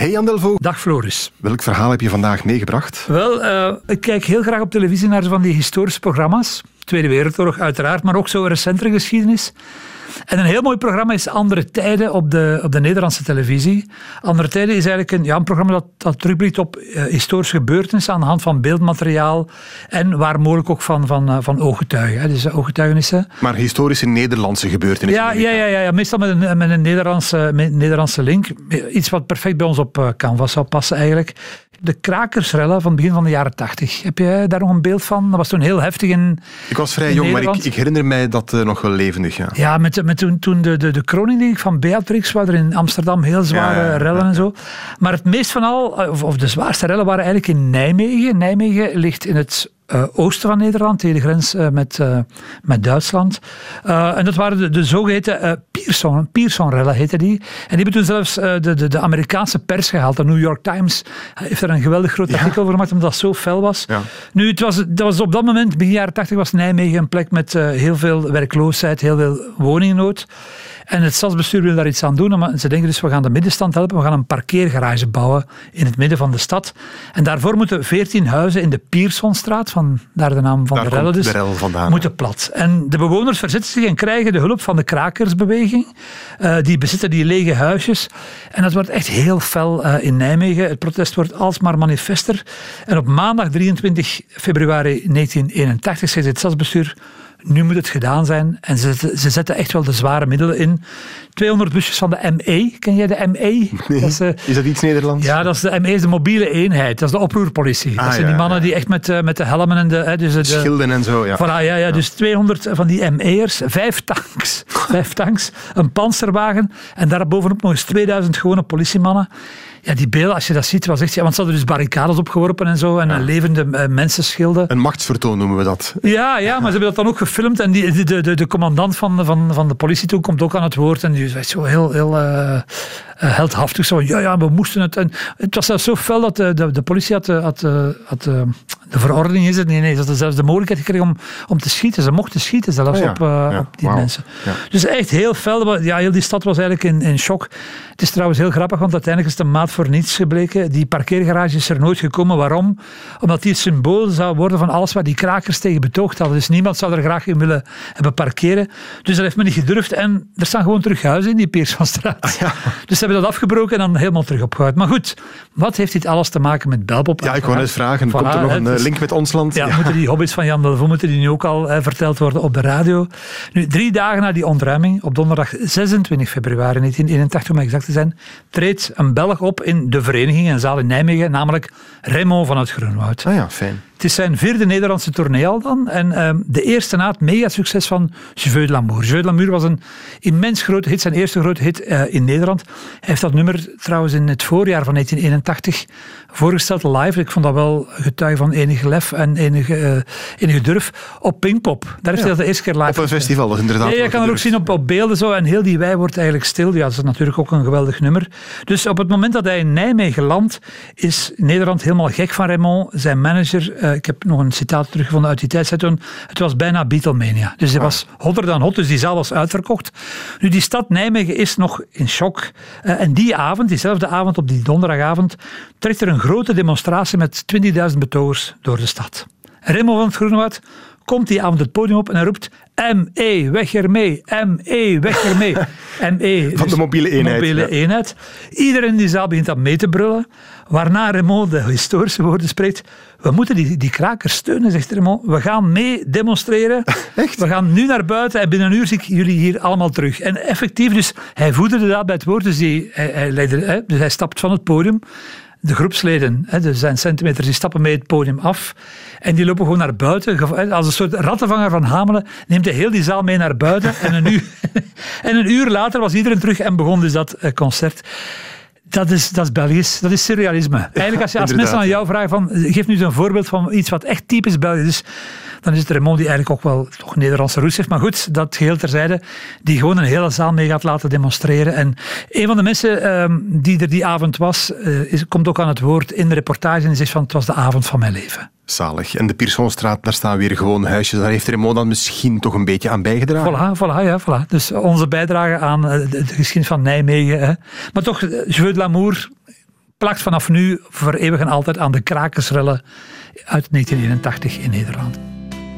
Hey Jan Delvo. Dag Floris. Welk verhaal heb je vandaag meegebracht? Wel, uh, ik kijk heel graag op televisie naar van die historische programma's. Tweede Wereldoorlog uiteraard, maar ook zo recentere geschiedenis. En een heel mooi programma is Andere Tijden op de, op de Nederlandse televisie. Andere Tijden is eigenlijk een, ja, een programma dat, dat terugblikt op uh, historische gebeurtenissen aan de hand van beeldmateriaal en waar mogelijk ook van, van, uh, van ooggetuigen. Hè, dus ooggetuigenissen. Maar historische Nederlandse gebeurtenissen? Ja, ja, ja, ja, ja, meestal met een, met een Nederlandse, met Nederlandse link. Iets wat perfect bij ons op uh, Canvas zou passen eigenlijk de krakersrellen van het begin van de jaren tachtig. Heb jij daar nog een beeld van? Dat was toen heel heftig in Ik was vrij jong, maar ik, ik, herinner mij dat uh, nog wel levendig. Ja, ja met, met toen, toen de, de, de kroning van Beatrix, waar er in Amsterdam heel zware ja, ja, rellen en zo. Maar het meest van al, of, of de zwaarste rellen, waren eigenlijk in Nijmegen. Nijmegen ligt in het uh, oosten van Nederland, tegen de grens uh, met, uh, met Duitsland. en dat waren de, de zogeheten Pearson, Pearson-rellen, heette die. En die hebben toen zelfs de, de, de, Amerikaanse pers gehaald. De New York Times heeft er een geweldig groot artikel ja. over gemaakt, omdat dat zo fel was. Ja. Nu, het was, dat was op dat moment, begin jaren 80, was Nijmegen een plek met heel veel werkloosheid, heel veel woningnood. En het stadsbestuur wil daar iets aan doen. Maar ze denken dus, we gaan de middenstand helpen. We gaan een parkeergarage bouwen in het midden van de stad. En daarvoor moeten 14 huizen in de Piersonstraat, van daar de naam van daar de rellen dus, de rel vandaan, moeten plat. En de bewoners verzetten zich en krijgen de hulp van de krakersbeweging. Uh, die bezitten die lege huisjes. En dat wordt echt heel fel uh, in Nijmegen. Het protest wordt alsmaar manifester. En op maandag 23 februari 1981 zegt het stadsbestuur nu moet het gedaan zijn. En ze, ze zetten echt wel de zware middelen in. 200 busjes van de ME. Ken jij de ME? Nee. Dat is, uh, is, dat iets Nederlands? Ja, dat is de ME is de mobiele eenheid. Dat is de oproerpolitie. Ah, dat zijn ja, die mannen ja. die echt met, uh, met de helmen en de... Hè, dus de Schilden en zo, ja. Voilà, ja, ja, ja. Dus 200 van die ME'ers, vijf tanks, vijf tanks, een panzerwagen en daarbovenop nog eens 2000 gewone politiemannen ja, die beelden, als je dat ziet, was echt... Ja, want ze hadden dus barricades opgeworpen en zo, en ja. levende uh, mensenschilden. Een machtsvertoon noemen we dat. Ja, ja, maar ze hebben dat dan ook gefilmd. En die, de, de, de commandant van, van, van de politie toen komt ook aan het woord. En die zei zo heel, heel uh, heldhaftig zo ja, ja, we moesten het. En het was zelfs zo fel dat de, de, de politie had, had, had de verordening is het, nee, nee, ze hadden zelfs de mogelijkheid gekregen om, om te schieten. Ze mochten schieten zelfs oh ja, op, ja, op die wow. mensen. Dus echt heel fel. Ja, heel die stad was eigenlijk in, in shock. Het is trouwens heel grappig, want uiteindelijk is de maat voor niets gebleken. Die parkeergarage is er nooit gekomen. Waarom? Omdat die het symbool zou worden van alles wat die krakers tegen betoogd hadden. Dus niemand zou er graag in willen hebben parkeren. Dus dat heeft men niet gedurfd. En er staan gewoon terug huizen in die Peersvanstraat. Ah, ja. Dus ze hebben dat afgebroken en dan helemaal terug opgehouden. Maar goed, wat heeft dit alles te maken met Belpop? Ja, ik wou net vragen. Voilà, komt er nog een dus, link met ons land? Ja, ja, moeten die hobby's van Jan Delvaux moeten die nu ook al eh, verteld worden op de radio. Nu, drie dagen na die ontruiming, op donderdag 26 februari 1981 om exact te zijn, treedt een Belg op in de vereniging, een zaal in Nijmegen, namelijk Remo van het Groenwoud. Ah ja, fijn. Het is zijn vierde Nederlandse tournee al dan. En uh, de eerste na het megasucces van Jeu de l'amour. Jeu de l'amour was een immens grote hit, zijn eerste grote hit uh, in Nederland. Hij heeft dat nummer trouwens in het voorjaar van 1981 voorgesteld live. Ik vond dat wel getuige van enige lef en enige, uh, enige durf op Pinkpop. Daar heeft ja. hij dat de eerste keer live Op een festival, is inderdaad. Ja, je kan er ook zien op, op beelden zo. En heel die wei wordt eigenlijk stil. Ja, dat is natuurlijk ook een geweldig nummer. Dus op het moment dat hij in Nijmegen landt, is Nederland helemaal gek van Raymond. Zijn manager, uh, ik heb nog een citaat teruggevonden uit die tijd, zei toen, het was bijna Beatlemania. Dus hij was hotter dan hot, dus die zaal was uitverkocht. Nu, die stad Nijmegen is nog in shock. Uh, en die avond, diezelfde avond, op die donderdagavond, trekt er een grote demonstratie met 20.000 betogers door de stad. Remo van het Groenewoud komt die avond het podium op en hij roept ME, weg ermee, ME, weg ermee. ME, van de mobiele eenheid. Mobiele ja. eenheid. Iedereen in die zaal begint dat mee te brullen. Waarna Raymond de historische woorden spreekt. We moeten die, die krakers steunen, zegt Raymond. We gaan mee demonstreren. Echt? We gaan nu naar buiten en binnen een uur zie ik jullie hier allemaal terug. En effectief, dus hij voederde dat bij het woord. Dus, die, hij, hij, leidde, dus hij stapt van het podium de groepsleden, hè, dus zijn centimeters, die stappen mee het podium af. En die lopen gewoon naar buiten. Als een soort rattenvanger van Hamelen neemt hij heel die zaal mee naar buiten. En een uur, en een uur later was iedereen terug en begon dus dat concert. Dat is, dat is Belgisch, dat is surrealisme. Eigenlijk als, je, als mensen aan jou vragen van, geef nu eens een voorbeeld van iets wat echt typisch Belgisch is, dan is het Raymond die eigenlijk ook wel toch Nederlandse roots heeft. Maar goed, dat geheel terzijde, die gewoon een hele zaal mee gaat laten demonstreren. En een van de mensen ehm, die er die avond was, uh, is, komt ook aan het woord in de reportage en zegt van, het was de avond van mijn leven. Zalig. En de Piersonstraat, daar staan weer gewoon huisjes. Daar heeft Raymond dan misschien toch een beetje aan bijgedragen? Voilà, voilà, ja, voilà. Dus onze bijdrage aan eh, de, geschiedenis van Nijmegen. Hè. Maar toch, eh, Jeu de l'Amour plakt vanaf nu voor eeuwig en altijd aan de krakersrellen uit 1981 in Nederland.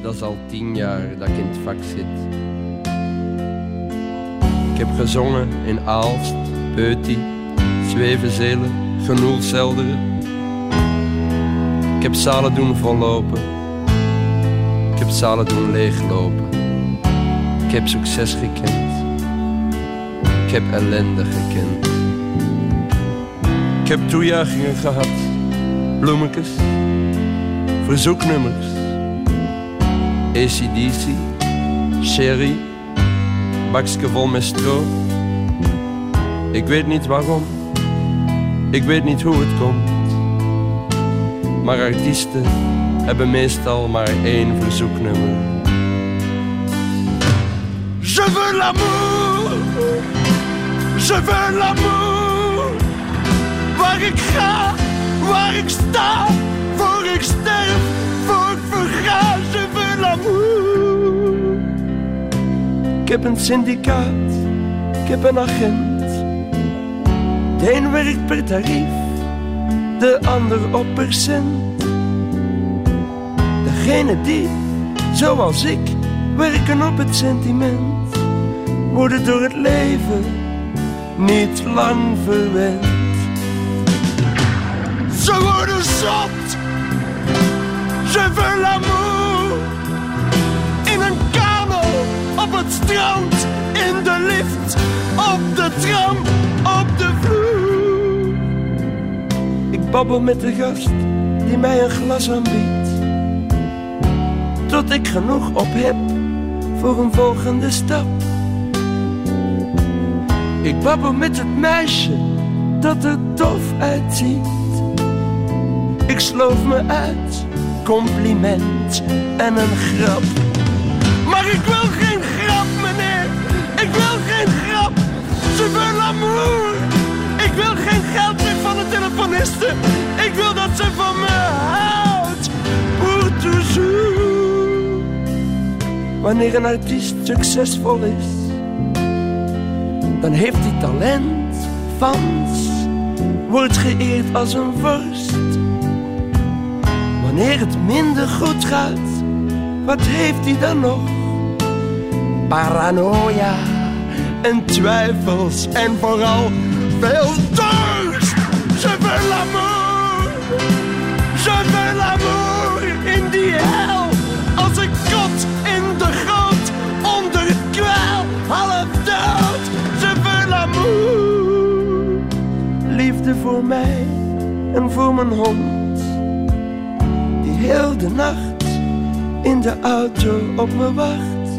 Dat is al tien jaar dat ik in het vak zit. Ik heb gezongen in Aalst, Peuty, Zwevenzelen, Genoelselderen ik heb zalen doen vollopen. Ik heb zalen doen leeglopen. Ik heb succes gekend. Ik heb ellende gekend. Ik heb toejuichingen gehad. Bloemetjes. Verzoeknummers. ACDC. Sherry. Bakske vol met stro. Ik weet niet waarom. Ik weet niet hoe het komt. Maar artiesten hebben meestal maar één verzoeknummer. Je veux l'amour, je veux l'amour. Waar ik ga, waar ik sta, voor ik sterf, voor ik verga. Je veux l'amour. Ik heb een syndicaat, ik heb een agent. De een werkt per tarief de ander op. Degene die, zoals ik, werken op het sentiment, worden door het leven niet lang verwend. Ze worden zot, je veux l'amour. In een kamer, op het strand, in de lift, op de tram, babbel met de gast die mij een glas aanbiedt. Tot ik genoeg op heb voor een volgende stap. Ik babbel met het meisje dat er tof uitziet. Ik sloof me uit, compliment en een grap. Maar ik wil geen grap, meneer. Ik wil geen grap. Ze wil. Ik wil geen Wanneer een artiest succesvol is, dan heeft hij talent, fans, wordt geëerd als een vorst. Wanneer het minder goed gaat, wat heeft hij dan nog? Paranoia en twijfels en vooral veel dorst. Je veux l'amour, je veux l'amour in die hel. Mijn hond, die heel de nacht in de auto op me wacht.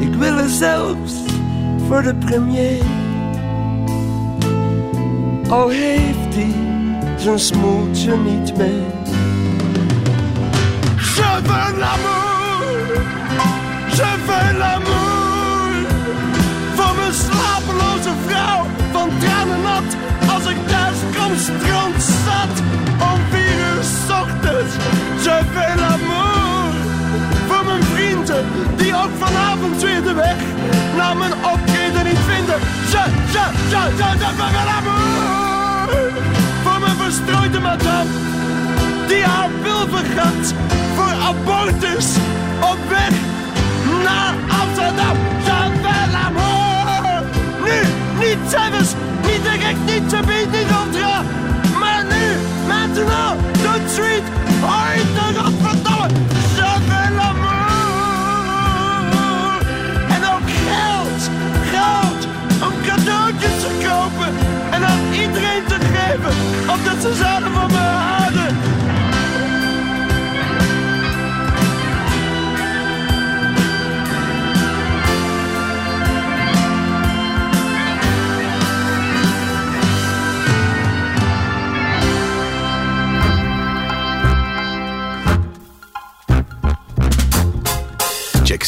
Ik wil er zelfs voor de premier al heeft hij zijn smoeltje niet mee. Je veux l'amour, je veux l'amour. Voor mijn slapeloze vrouw, van tranen nat. Als ik kom, strand zat. Om vier uur ochtends, je veux l'amour. Voor mijn vrienden, die ook vanavond weer de weg naar mijn optreden niet vinden. Je, je, je, je, je veux l'amour voor mijn verstrooide madame die haar wil vergat